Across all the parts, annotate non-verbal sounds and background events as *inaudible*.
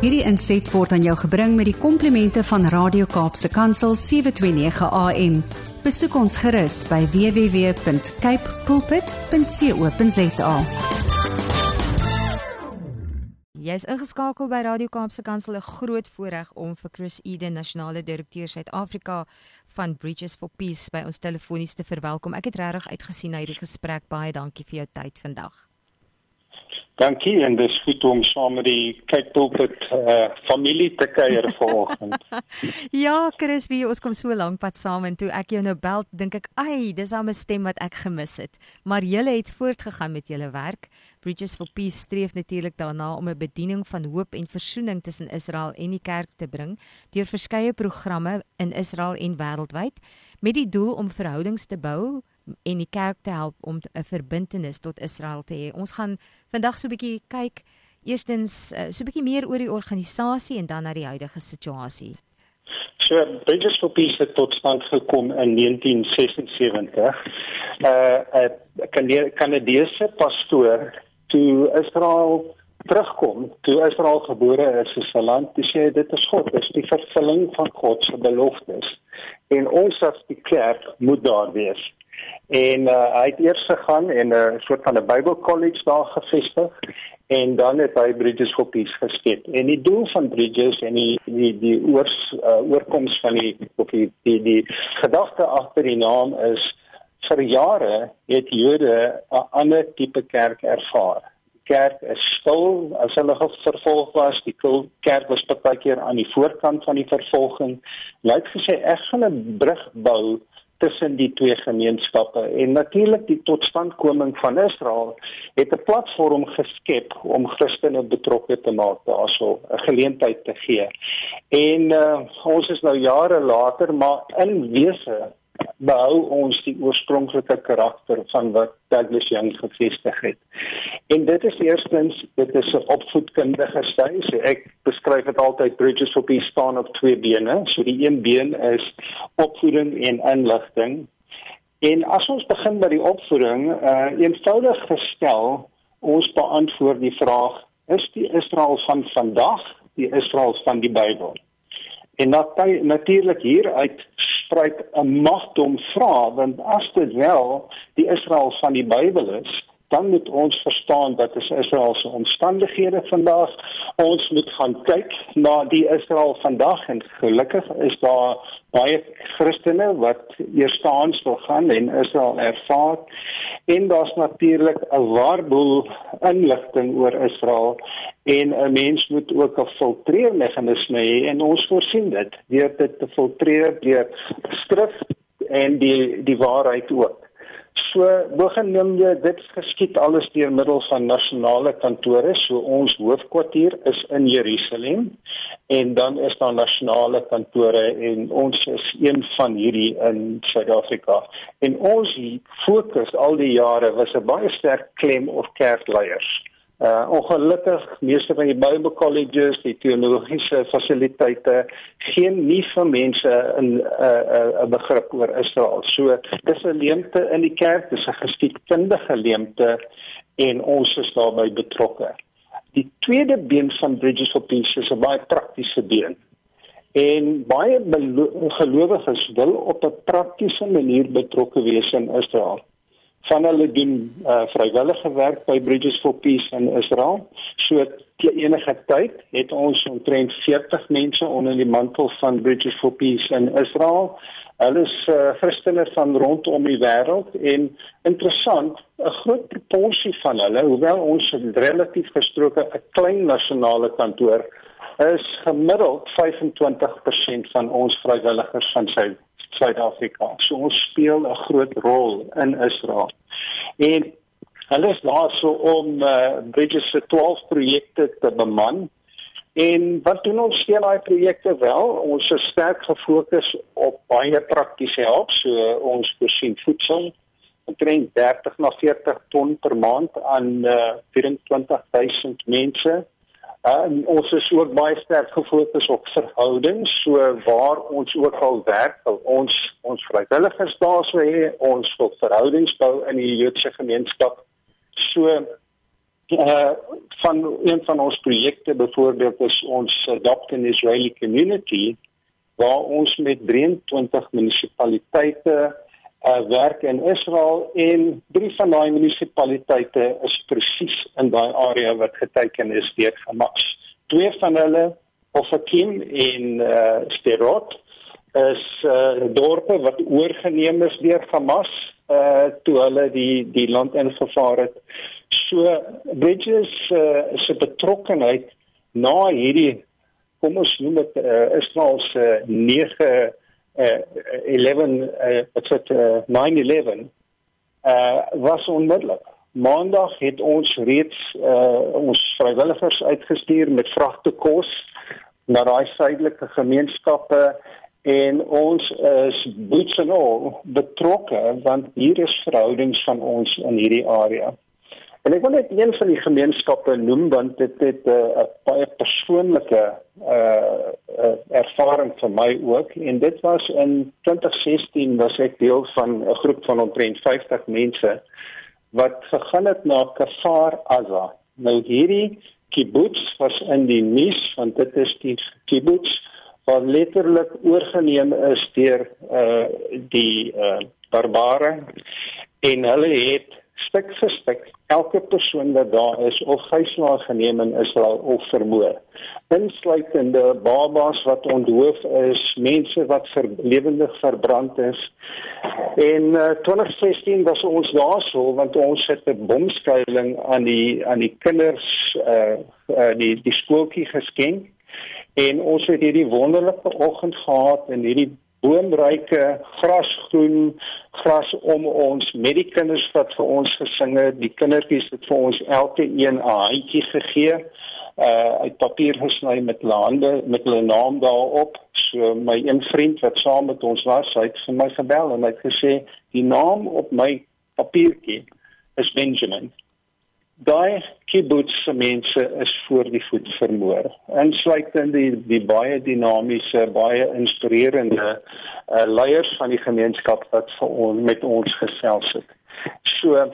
Hierdie inset word aan jou gebring met die komplimente van Radio Kaapse Kansel 729 AM. Besoek ons gerus by www.cape pulpit.co.za. Jy's ingeskakel by Radio Kaapse Kansel 'n groot voorreg om vir Chris Eden, nasionale direkteur Suid-Afrika van Bridges for Peace by ons telefonies te verwelkom. Ek het regtig uitgesien na hierdie gesprek. Baie dankie vir jou tyd vandag. Dankie en dis goed om saam met die kyk op dit uh, familie te kuier vanoggend. *laughs* ja, Chris, wie ons kom so lank pad saam en toe ek jou nou bel, dink ek, "Ag, dis al 'n stem wat ek gemis het." Maar julle het voortgegaan met julle werk. Bridges for Peace streef natuurlik daarna om 'n bediening van hoop en versoening tussen Israel en die kerk te bring deur verskeie programme in Israel en wêreldwyd met die doel om verhoudings te bou en die kerk te help om 'n verbintenis tot Israel te hê. Ons gaan vandag so 'n bietjie kyk eerstens uh, so 'n bietjie meer oor die organisasie en dan na die huidige situasie. So Bridges for Peace het tot stand gekom in 1976. Uh 'n Kanadese pastoor toe Israel terugkom, toe Israel gebore is in sy land, sê dit is God, dit is die vervulling van God se beloftes. En ons as die kerk moet daar wees en uh, hy het eers gegaan en 'n uh, soort van 'n Bible College daar gevestig en dan het hy Bridges Peace geskep. En die doel van Bridges en die die die oors uh, oorkoms van die die die, die gedagte agter die naam is vir jare het Jode 'n ander tipe kerk ervaar. Die kerk is stil as hulle vervolg was. Die kerk was baie keer aan die voorkant van die vervolging. Lyk gesê ek gaan 'n brug bou tussen die twee gemeenskappe en natuurlik die totstandkoming van Israel het 'n platform geskep om Christene betrokke te maak daarso 'n geleentheid te gee. En uh, ons is nou jare later maar in wese behou ons die oorspronklike karakter van wat Douglas Young gevestig het. En dit is eerstens dit is 'n opvoedkundige studie. So ek beskryf dit altyd bridges for peace staan op twee bene. So die een been is opvoeding en inligting. En as ons begin by die opvoeding, uh eenvoudig gestel, ons beantwoord die vraag: Is die Israel van vandag die Israel van die Bybel? En natuurlik hieruit spruit 'n magdom vra want as dit wel die Israel van die Bybel is dan moet ons verstaan dat dit Israel se omstandighede vandag ons moet gaan kyk na die Israel vandag en gelukkig is daar baie Christene wat eerstaans wil gaan en Israel ervaar en daar's natuurlik 'n waarboel inligting oor Israel en 'n mens moet ook 'n filtreermeganisme hê en ons voorsien dit deur dit te filtreer deur skrif en die die waarheid ook. So begin jy dit geskied alles deur middel van nasionale kantore. So ons hoofkwartier is in Jerusalem en dan is daar nasionale kantore en ons is een van hierdie in Suid-Afrika. En ons fokus al die jare was 'n baie sterk klem op kerkleiers. Uh ongelukkig meeste van die Bible colleges, die teologiese fasiliteite geen nie vir mense in 'n uh, 'n uh, begrip oor Israel. So dis 'n leemte in die kerk, dis 'n geskiedkundige leemte en ons is daarbey betrokke. Die tweede been van Bridges for Peace is 'n baie praktiese been. En baie gelowiges wil op 'n praktiese manier betrokke wees in Israel van hulle doen uh, vrywillige werk by Bridges for Peace in Israel. So te enige tyd het ons omtrent 40 mense onder die mantel van Bridges for Peace in Israel. Hulle is uh, Christene van rondom die wêreld en interessant, 'n groot proporsie van hulle, hoewel ons relatief gesproke 'n klein nasionale kantoor is gemiddeld 25% van ons vrywilligers van sy Suid-Afrika. So ons speel 'n groot rol in Israel. En hulle is daar so om uh, Bridges se 12 projekte te beman. En wat doen ons sien daai projekte wel? Ons is sterk gefokus op baie praktiese hulp. So ons voorsien voedsel omtrent 30 na 40 ton per maand aan uh, 24000 mense. Uh, ons is ook baie sterk gefokus op verhoudings, so waar ons ook al werk, al ons ons vrywilligers daar sou hê, ons wil verhoudings bou in die Joodse gemeenskap. So uh van een van ons projekte byvoorbeeld is ons Adopt an Israeli Community waar ons met 23 munisipaliteite uh werk in Israel en drie van daai munisipaliteite is presies in daai area wat geteken is deur Hamas. Twee van hulle Ofakim en uh Sterot is uh dorpe wat oorgeneem is deur Hamas uh toe hulle die die land ingevaar het. So Bridges uh, se betrokkeheid na hierdie kom ons noem dit uh, Israel se 9 uh, 11 uh, dit uh, 9/11 uh was onmiddellik. Maandag het ons reeds uh ons vrywilligers uitgestuur met vragte kos na daai suidelike gemeenskappe en ons is all betrokke want hier is verhoudings van ons in hierdie area. En ek wil net een van die gemeenskappe noem want dit het 'n uh, baie persoonlike uh, uh ervaring vir my ook en dit was in 2016 was ek deel van 'n groep van omtrent 50 mense wat gegaan het na Kafar Aza. Nou hierdie kibbutz was in die nuus want dit is die kibbutz wat letterlik oorgeneem is deur uh die uh barbare en hulle het stuk vir stuk elke persoon wat daar is of gijslaag geneem in Israel of vermoor. Insluitende babas wat onthoof is mense wat ver, lewendig verbrand is. En uh, 2016 was ons daarso want ons het 'n bomskuiling aan die aan die kinders uh, uh die die skooltjie geskenk. En ons het hierdie wonderlike oggend gehad in hierdie boomryke grasgroen gras om ons met die kinders wat vir ons gesing het die kindertjies het vir ons elke een 'n handjie gegee uh uit papier gesny met lande met hulle naam daarop. So my een vriend wat saam met ons was hy het vir my gebel en hy het gesê die naam op my papiertjie is Benjamin daai kibbutz se mense is voor die voet vermoor. Insluitend die die baie dinamiese, baie inspirerende uh, leiers van die gemeenskap wat vir ons met ons gesels het. So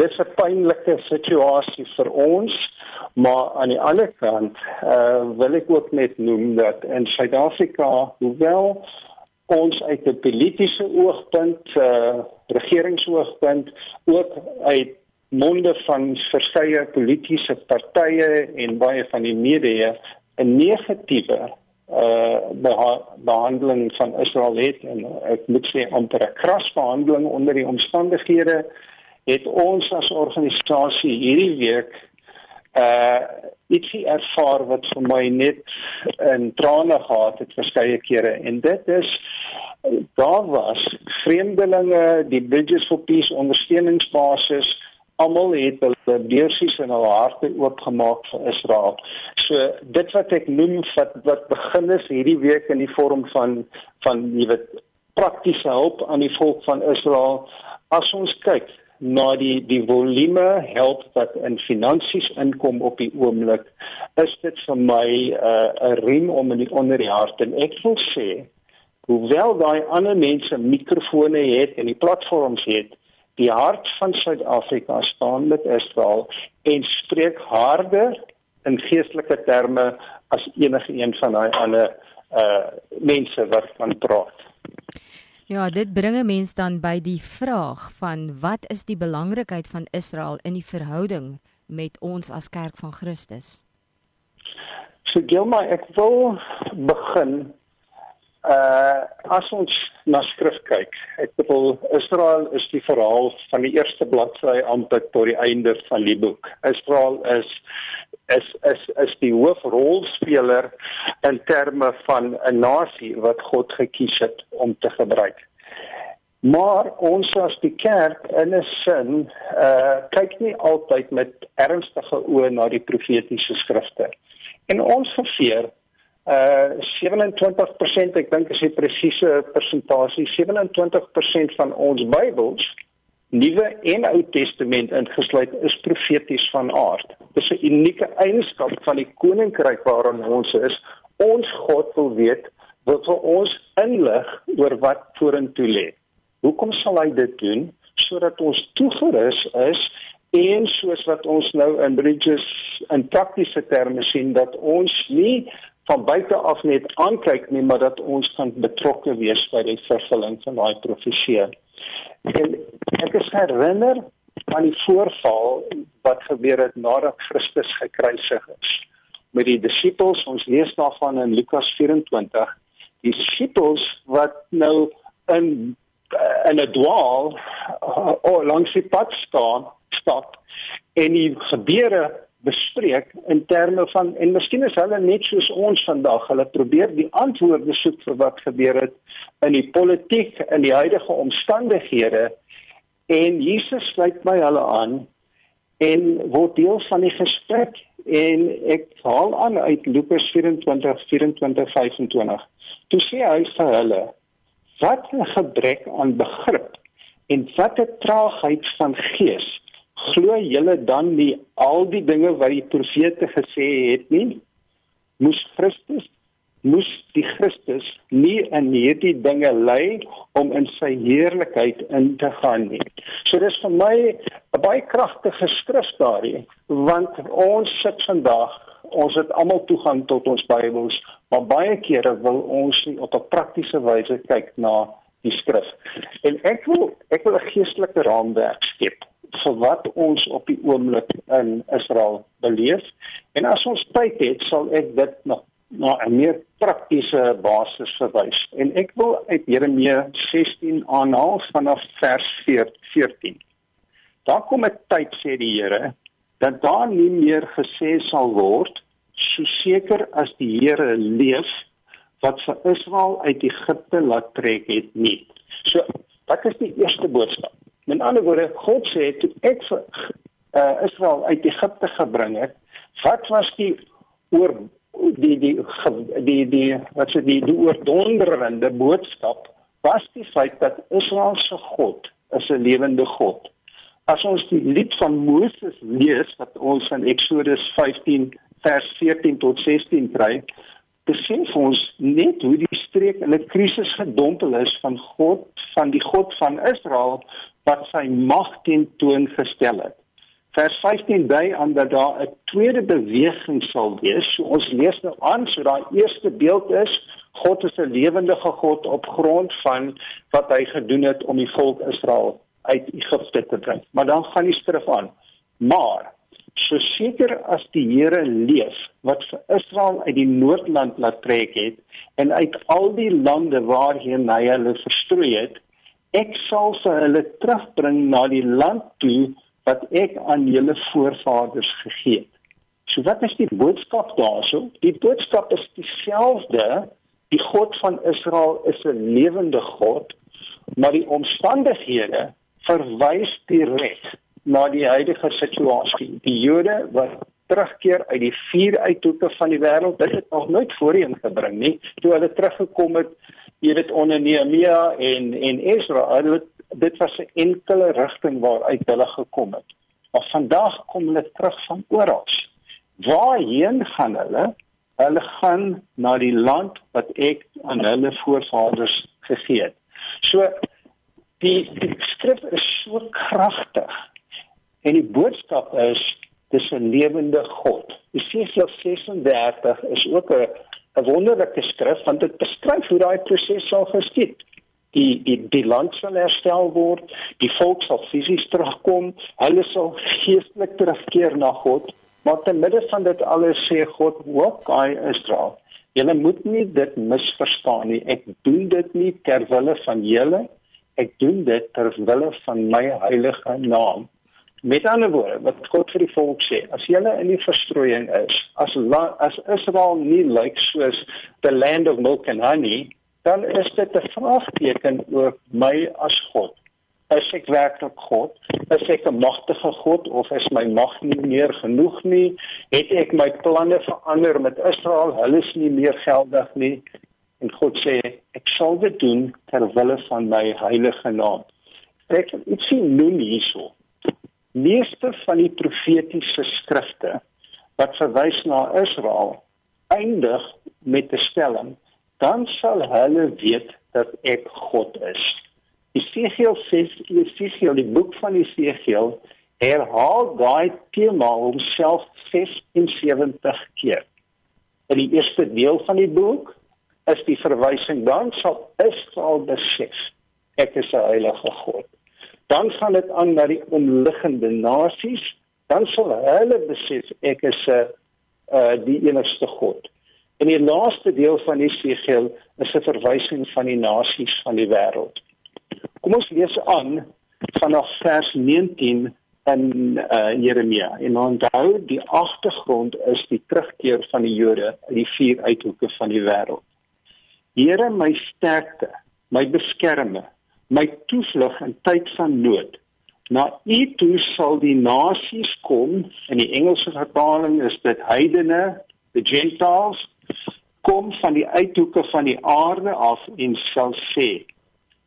dis 'n pynlike situasie vir ons, maar aan die ander kant uh, wil ek ook net noem dat in Suid-Afrika, hoewel ons uit 'n politieke oogpunt, uh, regeringsoogpunt ook uit monde van verskeie politieke partye en baie van die media 'n negatiewe uh beha behandeling van Israel het. En ek moet sê amper 'n kras behandeling onder die omstandighede het ons as organisasie hierdie week uh ietsie ervaar wat vir my net in trane gehad het verskeie kere. En dit is daar was vreemdelinge die Bridges for Peace ondersteuningsbasis almal het hulle beursies en hulle harte oopgemaak vir Israel. So dit wat ek noem wat wat begin is hierdie week in die vorm van van jy weet praktiese hulp aan die volk van Israel. As ons kyk na die die volume help wat in finansies inkom op die oomblik, is dit vir my 'n uh, riem om in die onder die hart en ek wil sê hoewel daai ander mense mikrofone het en die platforms het, die hart van Suid-Afrika staan met Israel en spreek harder in geestelike terme as enige een van daai ander uh mense wat van praat. Ja, dit bring 'n mens dan by die vraag van wat is die belangrikheid van Israel in die verhouding met ons as kerk van Christus? So Gilma, ek wil begin uh as ons na skrif kyk, ek bedoel Israel is die verhaal van die eerste bladsy amper tot die einde van die boek. Israel is is is is die hoofrolspeler in terme van 'n nasie wat God gekies het om te gebruik. Maar ons as die kerk in 'n sin uh kyk nie altyd met ernstige oë na die profetiese skrifte. En ons verfeer uh 27% ek dink is die presiese persentasie 27% van ons Bybels Nuwe en Ou Testament ingesluit is profeties van aard. Dis 'n unieke eienskap van die koninkryk waarin ons is. Ons God wil weet wat vir ons inlig oor wat vorentoe lê. Hoekom sal hy dit doen? Sodat ons toegerus is en soos wat ons nou in Bridges in praktiese terme sien dat ons nie van buite af net aankyk nie maar dat ons kan betrokke wees by die vervulling van daai profesie. En ek is herinner aan die voorval wat gebeur het nadat Christus gekruisig is met die disippels. Ons lees daarvan in Lukas 24. Die disippels wat nou in in 'n dwaal oh, langs die pad staan, stap en die gebeure bespreek in terme van en miskien is hulle net soos ons vandag, hulle probeer die antwoorde soek vir wat gebeur het in die politiek in die huidige omstandighede. En Jesus sluit by hulle aan en word deel van die gesprek. En ek haal aan uit Lukas 24 24 25 toe sê hy vir hulle wat 'n gebrek aan begrip en wat 'n traagheid van gees glo julle dan nie al die dinge wat die profete gesê het nie moes Christus moes die Christus nie in hierdie dinge lei om in sy heerlikheid in te gaan nie. So dis vir my 'n baie kragtige skrif daardie want ons sit vandag ons het almal toegang tot ons Bybels, maar baie kere wil ons nie op 'n praktiese wyse kyk na die skrif. En ek wil ek wil 'n geestelike raamwerk skep vir wat ons op die oomblik in Israel beleef. En as ons tyd het, sal ek dit nog na 'n meer praktiese basis verwys. En ek wil uit Jeremia 16 aanhaal vanaf vers 14. Daar kom 'n tyd sê die Here dat daar nie meer gesê sal word so seker as die Here leef wat vir Israel uit Egipte laat trek het nie. So, wat is die eerste boodskap? Met ander woorde, God sê toe ek vir uh, Israel uit Egipte gebring het, wat was die oor die die die die wat sê die, die oordonderende boodskap was die feit dat Israel se God is 'n lewende God. As ons die lied van Moses lees wat ons in Eksodus 15 vers 14 tot 16 kry, besef ons net hoe die streek in 'n krisis gedompel is van God, van die God van Israel wat sy mag teen toon gestel het. Vers 15 dui aan dat daar 'n tweede beweging sal wees. So ons lees nou aan, so daai eerste beeld is God is 'n lewendige God op grond van wat hy gedoen het om die volk Israel uit Egipte te bring. Maar dan gaan die skrif aan. Maar so seker as die Here leef wat vir Israel uit die noordland laat trek het en uit al die lande waarheen hy hulle verstrooi het, ek sal vir hulle terugbring na die land toe wat ek aan julle voorvaders gegee het. So wat is die boodskap daarso? Die boodskap is dieselfde. Die God van Israel is 'n lewende God, maar die omstandighede verwys direk na die huidige situasie. Die Jode wat terugkeer uit die vier uithoeke van die wêreld, dit het nog nooit voorheen gebring nie. Toe hulle teruggekom het, jy weet onder Nehemia en en Esra, hulle dit was 'n enkele rigting waaruit hulle gekom het. Maar vandag kom hulle terug van oral. Waarheen gaan hulle? Hulle gaan na die land wat ek aan hulle voorvaders gegee het. So die, die skrif is so kragtig. En die boodskap is dis 'n lewende God. Jesaja 36 is ook 'n 'n wonderlike skrif want dit beskryf hoe daai proses sal geskied die die die land sal herstel word, die volk sal fisies terugkom, hulle sal geestelik terugkeer na God. Maar te midde van dit alles sê God, "Wat I Israel, julle moet nie dit misverstaan nie. Ek doen dit nie ter wille van julle, ek doen dit ter wille van my heilige naam." Met ander woorde, wat God vir die volk sê, as julle in die verstrooiing is, as as Israel nie lyk like soos the land of milk and honey dan is dit 'n vraagteken oor my as God. Is ek werklik God? Is ek 'n magtige God of is my mag nie meer genoeg nie? Het ek my planne verander met Israel? Hulle is nie meer geldig nie. En God sê, ek sal dit doen ter wille van my heilige naam. Ek sien nou hierso. Meeste van die profetiese skrifte wat verwys na Israel eindig met 'n stelling dan sal hulle weet dat ek God is. Esegiel sê Esegiel die boek van Esegiel herhaal daai tema homself 76 keer. In die eerste deel van die boek is die verwysing dan sal Israel besef ek is 'n heilige God. Dan gaan dit aan na die omliggende nasies, dan sal hulle besef ek is 'n uh, die enigste God. In die laaste deel van Jesegiel is 'n verwysing van die nasies van die wêreld. Kom ons lees aan vanaf vers 19 in uh, Jeremia. En onthou, die agtergrond is die terugkeer van die Jode uit die vier uithoeke van die wêreld. Here, my sterkte, my beskermer, my toevlug in tyd van nood. Na U toe sal die nasies kom. In die Engelse vertaling is dit heidene, the Gentiles kom van die uithoeke van die aarde af en sal sê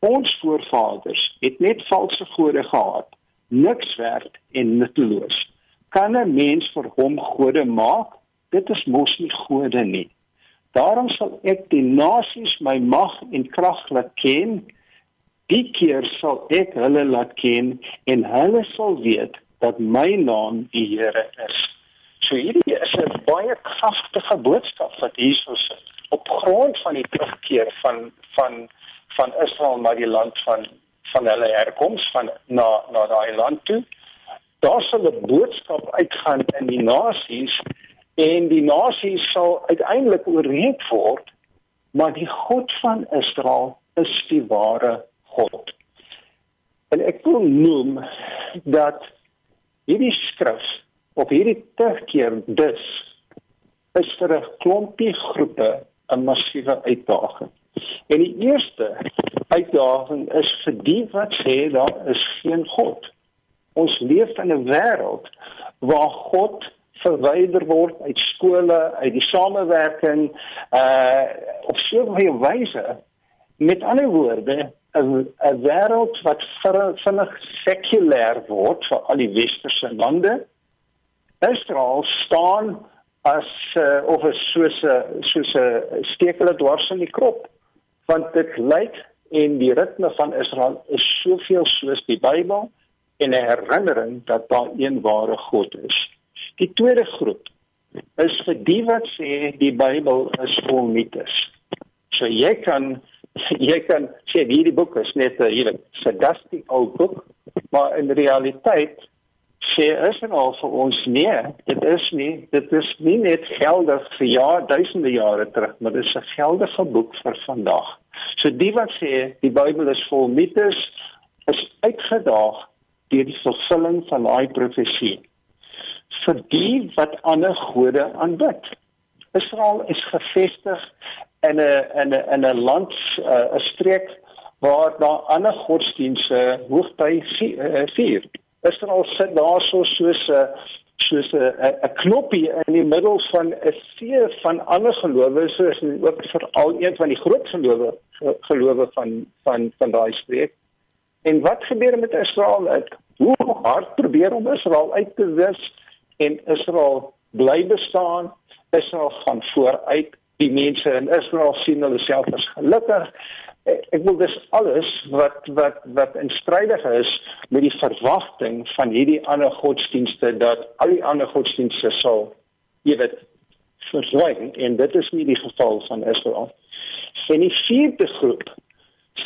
ons voorvaders het net valse gode gehad niks werd en nutteloos kan 'n mens vir hom gode maak dit is mos nie gode nie daarom sal ek die nasies my mag en krag laat ken die keer sal ek hulle laat ken en hulle sal weet dat my naam die Here is So hierdie is 'n baie kragtige boodskap wat hierso sit op grond van die terugkeer van van van Israel na die land van van hulle herkoms van na na daai land toe. Daar sal 'n boodskap uitgaan in die nasies en die nasies sal uiteindelik oorreed word, maar die God van Israel is die ware God. En ek wil noem dat hierdie skrif op hierdie terugkeer dus is vir 'n klompie groepe 'n massiewe uitdaging. En die eerste uitdaging is vir die wat sê daar is geen God. Ons leef in 'n wêreld waar God verwyder word uit skole, uit die samewerking uh op soveel wyse. Met ander woorde, 'n 'n wêreld wat vinnig sekulêr word vir al die westerse lande Israel staan as uh, of is soos 'n soos 'n stekel dwars in die krop want dit lyk en die ritme van Israel is soveel soos die Bybel en 'n herinnering dat daar een ware God is. Die tweede groep is vir die wat sê die Bybel is vol mites. So jy kan *laughs* jy kan sê hierdie boek is net 'n hele sadistic ou boek, maar in realiteit sê is en al vir ons nee, dit is nie, dit is nie net geldig vir ja, duisende jare terug, maar dit is 'n geldige boek vir vandag. So die wat sê die Bybel is vol mites, is uitgedaag deur die vervulling van daai profesie. Vir die wat ander gode aanbid. Israel is gevestig in 'n in 'n in 'n land, 'n streek waar daar ander godsdienste hoogtyd eh, vier. Israel sit daar so soos 'n soos 'n 'n knoppie in die middel van 'n see van ander gelowes soos ook veral een van die groot gelowe gelowe van van van daai streek. En wat gebeur met Israel? Ek hoe hard probeer om Israel uit te wis en Israel bly bestaan. Israel gaan vooruit. Die mense in Israel sien hulle self as gelukkig ek wil dis alles wat wat wat in strydig is met die verwagting van hierdie ander godsdienste dat al die ander godsdienste sal jy weet verswyn en dit is nie die geval van Israel. En die vierde groep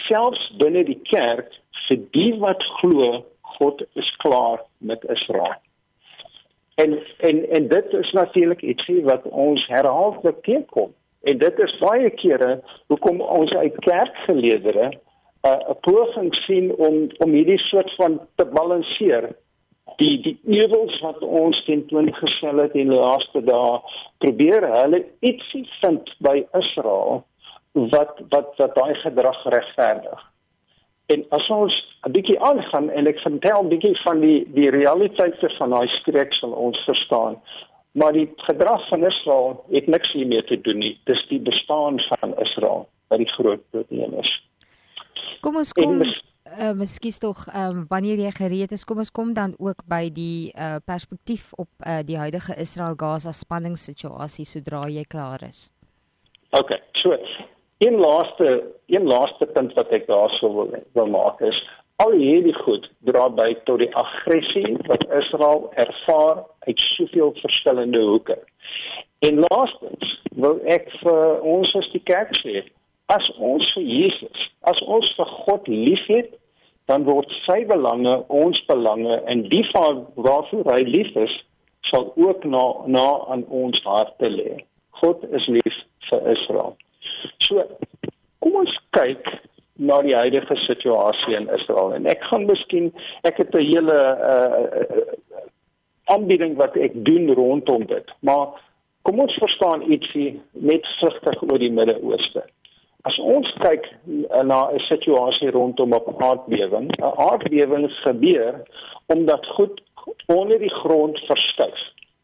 selfs binne die kerk vir die wat glo God is klaar met Israel. En en en dit is natuurlik ietsie wat ons herhaaldelik teekom. En dit is baie kere hoekom ons uit kerkgeleerdere uh, 'n uh, poging sien om om hierdie soort van te balanseer. Die die ewels wat ons tentoongestel het in die laaste dae, probeer hulle ietsie vind by Israel wat wat wat daai gedrag regverdig. En as ons 'n bietjie aangaan en ek vertel 'n bietjie van die die realiteite van daai streek sal ons verstaan. Maar die gedrag van Israel het niks hiermee te doen nie. Dis die bestaan van Israel wat die groot probleem is. Kom ons kom uh, miskien tog um, wanneer jy gereed is, kom ons kom dan ook by die uh, perspektief op uh, die huidige Israel-Gaza spanningssituasie sodra jy klaar is. OK. So, een laaste een laaste punt wat ek daarso wil wil maak is Al hierdie goed dra by tot die aggressie wat Israel ervaar uit soveel verskillende hoeke. En laastens wil ek vir ons as die kerk sê, as ons vir Jesus, as ons vir God liefhet, dan word sy belange ons belange en die van waarvoor hy lief is, sal ook na na aan ons harte lê. God is lief vir Israel. So kom ons kyk na die huidige situasie in Israel en ek gaan miskien ek het 'n hele uh aanbieding wat ek doen rondom dit. Maar kom ons verstaan ietsie net sigtig oor die Midde-Ooste. As ons kyk na 'n situasie rondom 'n aardbewing 'n aardbewing gebeur omdat goed onder die grond verskuif.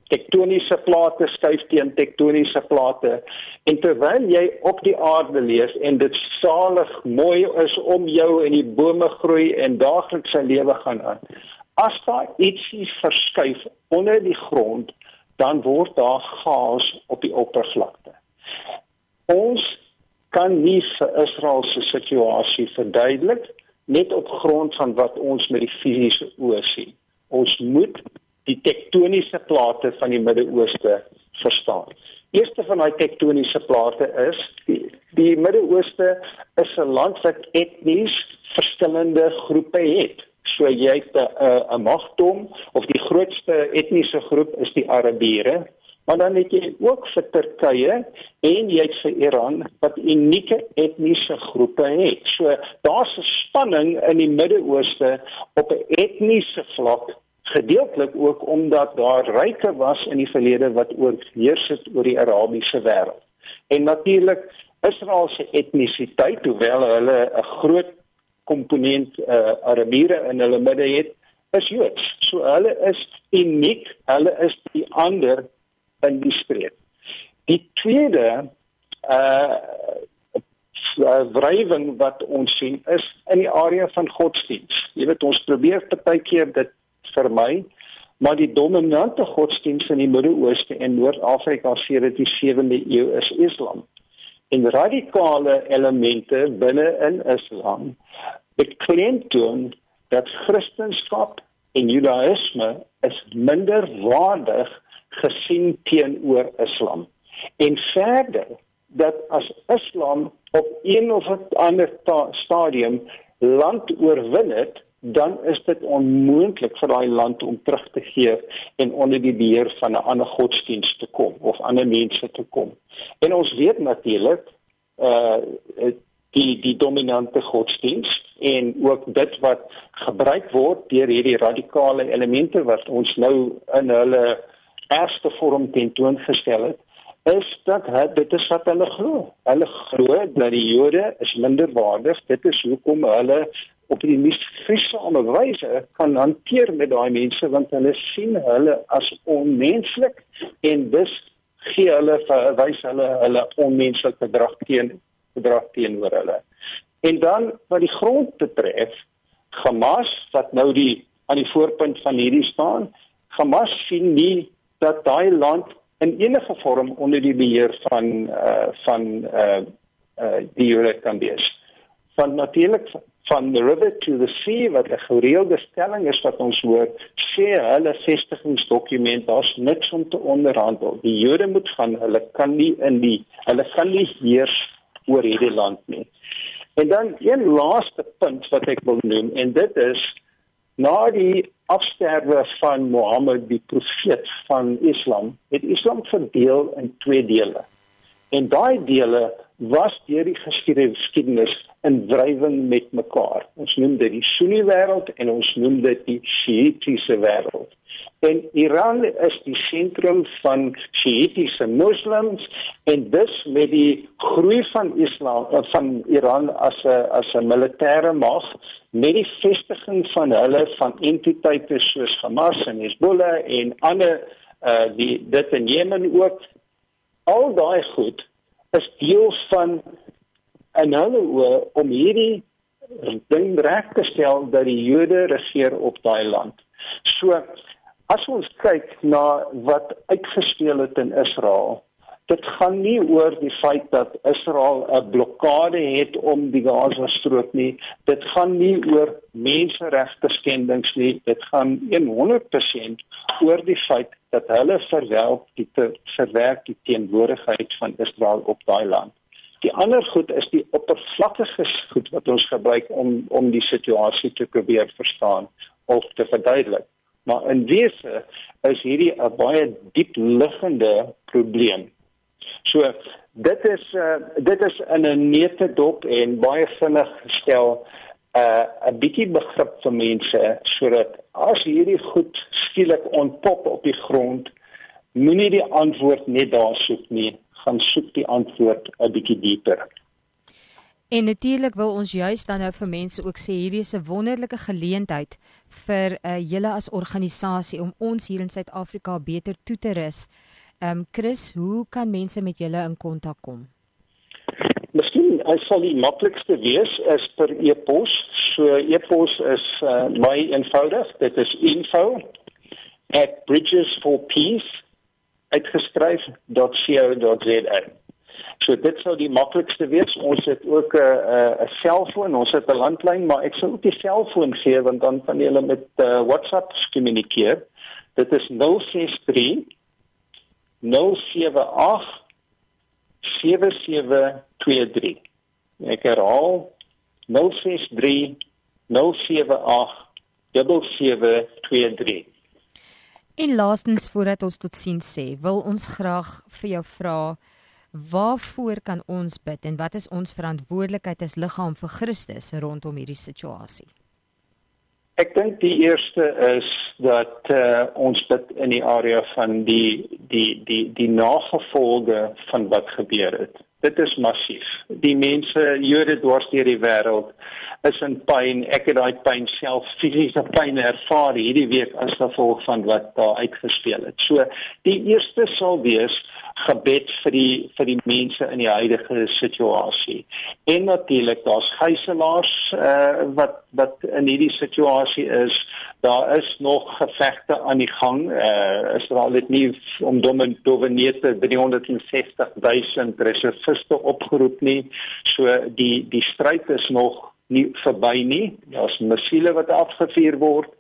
Tektoniese plate skuif teen tektoniese plate en terwyl jy op die aarde leef en dit salig mooi is om jou en die bome groei en daaglikse lewe gaan aan as daar ietsie verskuif onder die grond dan word daar gas op die oppervlakte ons kan nie vir Israel se situasie verduidelik net op grond van wat ons met die fisiese oë sien ons moet die tektoniese plate van die Midde-Ooste verstaan. Eerste van daai tektoniese plate is die, die Midde-Ooste is 'n land wat etnies verskillende groepe het. So jy het 'n 'n magdom of die grootste etniese groep is die Arabiere, maar dan het jy ook vir Turkye en jy het vir Iran wat unieke etniese groepe het. So daar's 'n spanning in die Midde-Ooste op 'n etniese vlak gedeeltelik ook omdat daar ryke was in die verlede wat oorheers het oor die Arabiese wêreld. En natuurlik Israel se etnisiteit, hoewel hulle 'n groot komponent uh, Arabiere in hulle midde het, is Joods. So hulle is uniek, hulle is die ander in die streek. Die tweede uh wrywing wat ons sien is in die area van godsdiens. Jy weet ons probeer partykeer dit vermy, maar die dominante godsdiens in die Midde-Ooste en Noord-Afrika sedert die 7de eeu is Islam. En radikale elemente binne in Islam beklemtoon dat Christendom en Judaïsme is minder waardig gesien teenoor Islam. En verder dat as Islam op een of ander stadium land oorwin het, dan is dit onmoontlik vir daai land om terug te gee en onder die beheer van 'n ander godsdienst te kom of ander mense te kom. En ons weet natuurlik uh die die dominante godsdienst en ook dit wat gebruik word deur hierdie radikale elemente wat ons nou in hulle eerste vorm tentoongestel het is dat het, dit is wat hulle glo. Hulle glo dat die Jode is minderwaardig. Dit is hoekom hulle op die mees vriesame wyse kan hanteer met daai mense want hulle sien hulle as onmenslik en dus gee hulle wys hulle hulle onmenslike gedrag teen gedrag teenoor hulle. En dan wat die grond betref, Hamas wat nou die aan die voorpunt van hierdie staan, Hamas sien nie dat daai land in enige vorm onder die beheer van uh van uh uh die Jode kan wees. Van natuurlik van the river to the sea wat 'n gereelde stelling is wat ons hoor sê hulle vestigingsdokument daar's niks om te onderhandel. Die Jode moet gaan hulle kan nie in die hulle kan nie heers oor hierdie land nie. En dan een laaste punt wat ek wil noem en dit is na die afsterwe van Mohammed die profeet van Islam het Islam verdeel in twee dele. En daai dele was deur die geskiedenis in wrywing met mekaar. Ons noem dit die Sunni wêreld en ons noem dit die Shiitiese wêreld. En Iran is die sentrum van Shiitiese moslems en dus met die groei van Islam eh, van Iran as 'n as 'n militêre mag met die vestiging van hulle van entiteite soos Hamas en Hezbollah en ander uh die dit in Jemen ook al daai goed is deel van in hulle oë om hierdie ding reg te stel dat die Jode regeer op daai land. So as ons kyk na wat uitgespeel het in Israel, dit gaan nie oor die feit dat Israel 'n blokkade het om die Gaza-strook nie. Dit gaan nie oor menseregte skendings nie. Dit gaan 100% oor die feit dat hulle verwerp die te, verwerk die teenwoordigheid van Israel op daai land. Die ander goed is die oppervlakkige goed wat ons gebruik om om die situasie te probeer verstaan of te verduidelik. Maar in wese is hierdie 'n baie diep liggende probleem So dit is uh, dit is in 'n neete dop en baie vinnig gestel uh, 'n bietjie begrip vir mense sodat as hierdie goed skielik ontpop op die grond, moenie die antwoord net daar soek nie, gaan soek die antwoord 'n bietjie dieper. En natuurlik wil ons juist dan nou vir mense ook sê hierdie is 'n wonderlike geleentheid vir uh, julle as organisasie om ons hier in Suid-Afrika beter toe te rus Ehm um, Chris, hoe kan mense met julle in kontak kom? As sal die maklikste wees is per e-pos. So e-pos is uh, baie eenvoudig. Dit is info@bridgesforpeace uitgeskryf.co.za. So dit sou die maklikste wees. Ons het ook 'n uh, 'n uh, selfoon, ons het 'n landlyn, maar ek sou ook die selfoon gee want dan kan jy met uh, WhatsApp kommunikeer. Dit is 063 078 7723. Ek herhaal 063 078 7723. En laastens voordat ons tot sien sê, wil ons graag vir jou vra waarvoor kan ons bid en wat is ons verantwoordelikheid as liggaam vir Christus rondom hierdie situasie? Ek dink die eerste is dat uh, ons dit in die area van die die die die nagevolge van wat gebeur het. Dit is massief. Die mense, Jode dwars deur die wêreld is in pyn. Ek het daai pyn self fisiese pyn ervaar hierdie week as gevolg van wat daar uitgespeel het. So die eerste sal wees gebed vir die vir die mense in die huidige situasie. En natuurlik daar's gijslaers uh, wat wat in hierdie situasie is. Daar is nog gevegte aan die gang. Uh Israel het nie om dominete 360 000 reserviste opgeroep nie. So die die stryd is nog nie verby nie. Daar's missiele wat afgevuur word.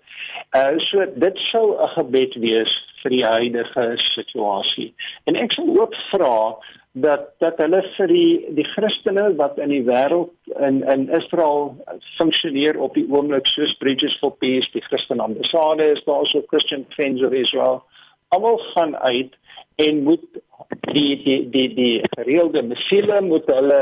Uh so dit sou 'n gebed wees vir die huidige situasie. En ek sal ook vra dat dat hulle vir die die Christene wat in die wêreld in in Israel funksioneer op die oomblik soos Bridges for Peace, die Christen ambassade is daar so Christian Friends of Israel. Almal gaan uit en moet die die die die gereelde mesiele moet hulle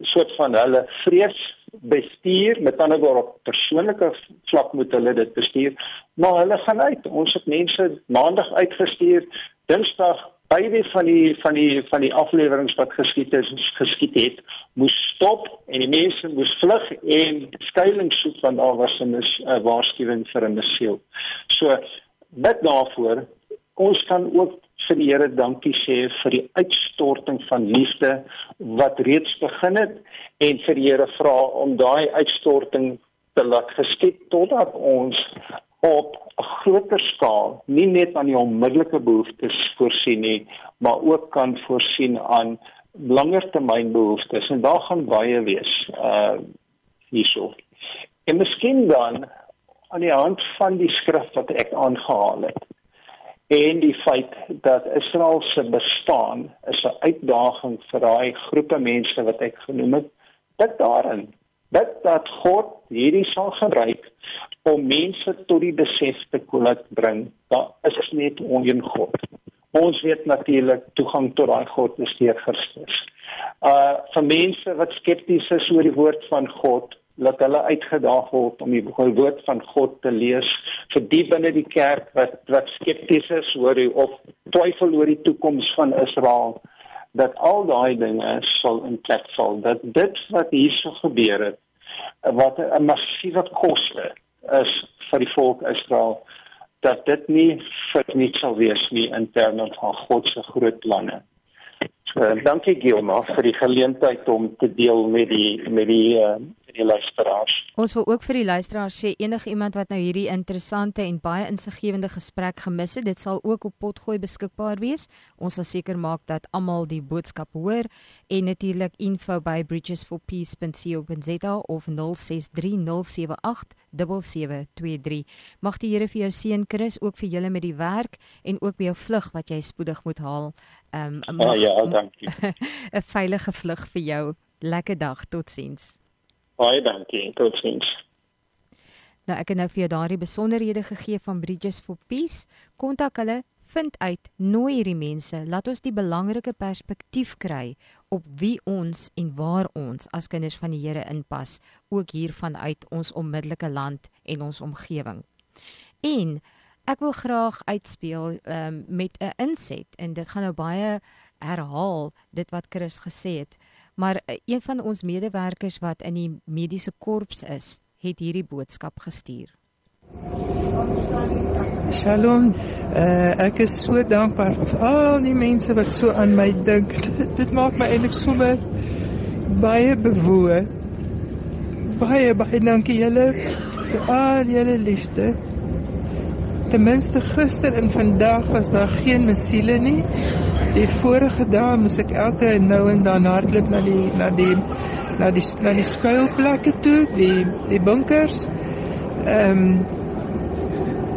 soort van hulle vrees bestuur met ander woorde op persoonlike vlak moet hulle dit bestuur maar hulle gaan uit. Ons het mense maandag uitgestuur dinsdag baie van die van die van die afleweringe wat geskied is geskied het moes stop en die mense moes vlug en skuilings soek want daar was 'n uh, waarskuwing vir 'n mesiel so met daarvoor ons kan ook vir die Here dankie sê vir die uitstorting van liefde wat reeds begin het en vir die Here vra om daai uitstorting te laat geskied totdat ons op 'n groter skaal nie net aan die onmiddellike behoeftes voorsien nie, maar ook kan voorsien aan langer termyn behoeftes en daar gaan baie wees uh hierso. En miskien dan aan die hand van die skrif wat ek aangehaal het en die feit dat Israel se bestaan is 'n uitdaging vir daai groepe mense wat ek genoem het dit daarin dat dat God hierdie sal gebruik om mense tot die besef te laat bring dat is net een God. Ons weet natuurlik toegang tot daai God is deur Christus. Uh vir mense wat skepties is oor die woord van God laat hulle uitgedaag word om die woord van God te lees vir die binne die kerk wat wat skepties is oor die, of twyfel oor die toekoms van Israel dat al daai dinge sal in plek val dat dit wat hierso gebeur het wat 'n massiewe koste is vir die volk Israel dat dit nie vir niks sal wees nie in terme van God se groot planne. So, dankie Gilma vir die geleentheid om te deel met die met die uh, die luisteraars. Ons wil ook vir die luisteraars sê enige iemand wat nou hierdie interessante en baie insiggewende gesprek gemis het, dit sal ook op potgooi beskikbaar wees. Ons sal seker maak dat almal die boodskap hoor en natuurlik info by bridgesforpeace.co.za of 0630787723. Mag die Here vir jou seën Chris ook vir julle met die werk en ook by jou vlug wat jy spoedig moet haal. Ehm um, oh, ja, dankie. *laughs* 'n veilige vlug vir jou. Lekker dag, totsiens. Baie dankie, totsiens. Nou ek het nou vir jou daardie besonderhede gegee van Bridges for Peace. Kontak hulle, vind uit, nooi hierdie mense, laat ons die belangrike perspektief kry op wie ons en waar ons as kinders van die Here inpas, ook hier vanuit ons onmiddellike land en ons omgewing. En ek wil graag uitspeel um, met 'n inset en dit gaan nou baie herhaal dit wat Chris gesê het. Maar eh, een van ons medewerkers wat in die mediese korps is, het hierdie boodskap gestuur. Shalom. Uh, ek is so dankbaar vir al die mense wat so aan my dink. *laughs* Dit maak my eintlik sommer baie bewoe. Baie baie dankie julle vir al julle liefde. Ten minste gister en vandag was daar geen mesiele nie die vorige dae moes ek elke nou en dan hardloop na die na die na die na die skuilplekke toe, die die bunkers. Ehm um,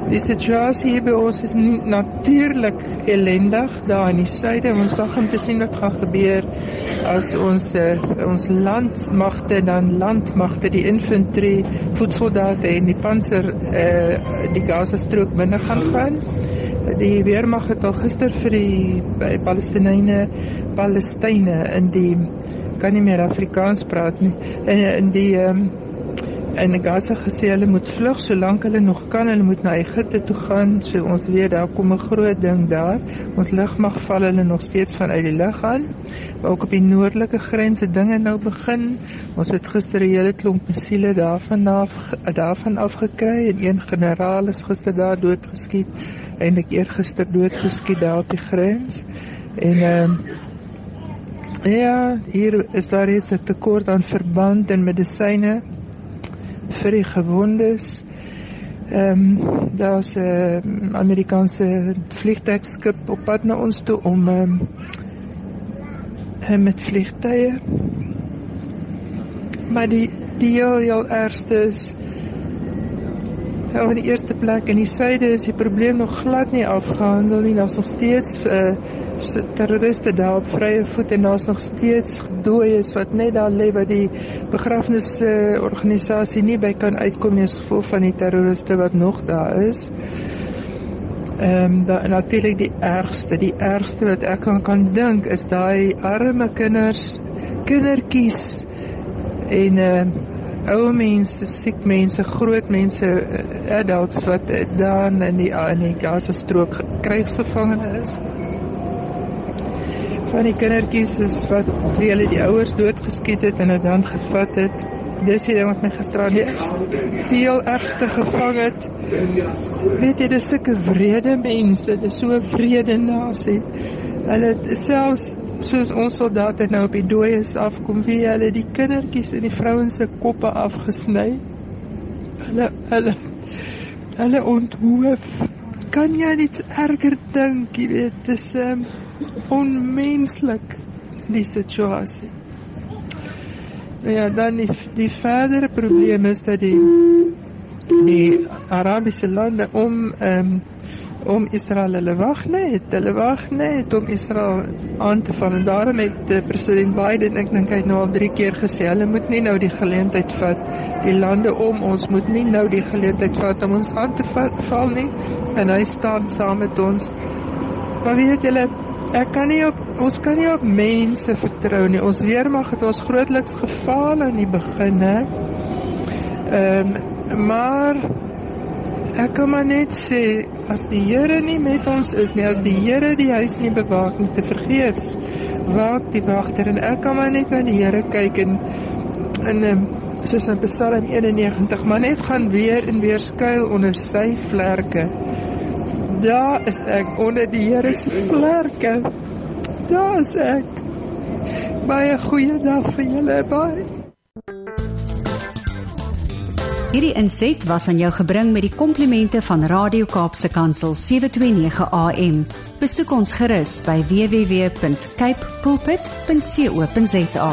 die situasie hier by ons is natuurlik ellendig daar in die suide. Ons wag om te sien wat gaan gebeur as ons uh, ons landmagte dan landmagte die infantry, voetsoldate en die panser eh uh, die Gaza strook binne gaan gaan die weermag het al gister vir die Palestynë Palestynë in die kan nie meer Afrikaans praat nie in in die um, in Gaza gesê hulle moet vlug solank hulle nog kan. Hulle moet na Egipte toe gaan. So ons weet daar kom 'n groot ding daar. Ons lugmag val hulle nog steeds vanuit die lug aan. Ook op die noordelike grense dinge nou begin. Ons het gister 'n hele klomp missiele daarvan af daarvan afgekry en een generaal is gister daar doodgeskiet eintlik eergister doodgeskiet daar op die grens. En ehm uh, ja, hier is daar iets 'n tekort aan verband en medisyne vir die gewondes. Ehm um, daar's 'n uh, Amerikaanse vliegtuigskip op pad na ons toe om ehm um, met vliegtye. Maar die die heel, heel ergste is Ja, in die eerste plek in die suide is die probleem nog glad nie afgehandel nie. Daar's nog steeds uh, terroriste daar op vrye voet en daar's nog steeds dooies wat net daar lê by die begrafnis uh, nie by kan uitkom nie as gevolg van die terroriste wat nog daar is. Ehm um, dan natuurlik die ergste, die ergste wat ek kan kan dink is daai arme kinders, kindertjies en ehm uh, ou mense, siek mense, groot mense, eh, adults wat eh, daar in die in die Gaza strook krygsgevangene is. Van die kindertjies is wat wie hulle die ouers doodgeskiet het en dit dan gevat het. Dis hier wat my gister die heel ergste gevang het. Weet jy, dis sulke wrede mense, dis so vrede nasie. Hulle selfs soos ons soldate nou op die dooies afkom, wie hulle die kindertjies en die vrouens se koppe afgesny. Hulle hulle hulle onthoof. Kan jy iets erger dink, jy weet, dis um, onmenslik die situasie. Nou ja, dan die, die verdere probleem is dat die die Arabiese lande om um, om Israel hulle wag net, hulle wag net om Israel aan te val. En daarom het uh, president Biden ek dink hy het nou al 3 keer gesê hulle moet nie nou die geleentheid vat. Die lande om ons moet nie nou die geleentheid vat om ons aan te val nie. En hy staan saam met ons. Maar weet julle ek kan nie op ons kan nie op mense vertrou nie. Ons weermag het ons grootliks gefaal aan die begin hè ehm um, maar Ek kan maar net sê as die Here nie met ons is nie, as die Here die huis nie bewaak nie te vergeefs, waak die wagter. En ek kan maar net na die Here kyk en in um, soos in Psalm 91, maar net gaan weer en weer skuil onder sy vlerke. Daar is ek onder die Here se vlerke. Daar is ek. Baie goeie dag vir julle, baie. Hierdie inset was aan jou gebring met die komplimente van Radio Kaapse Kansel 729 AM. Besoek ons gerus by www.cape pulpit.co.za.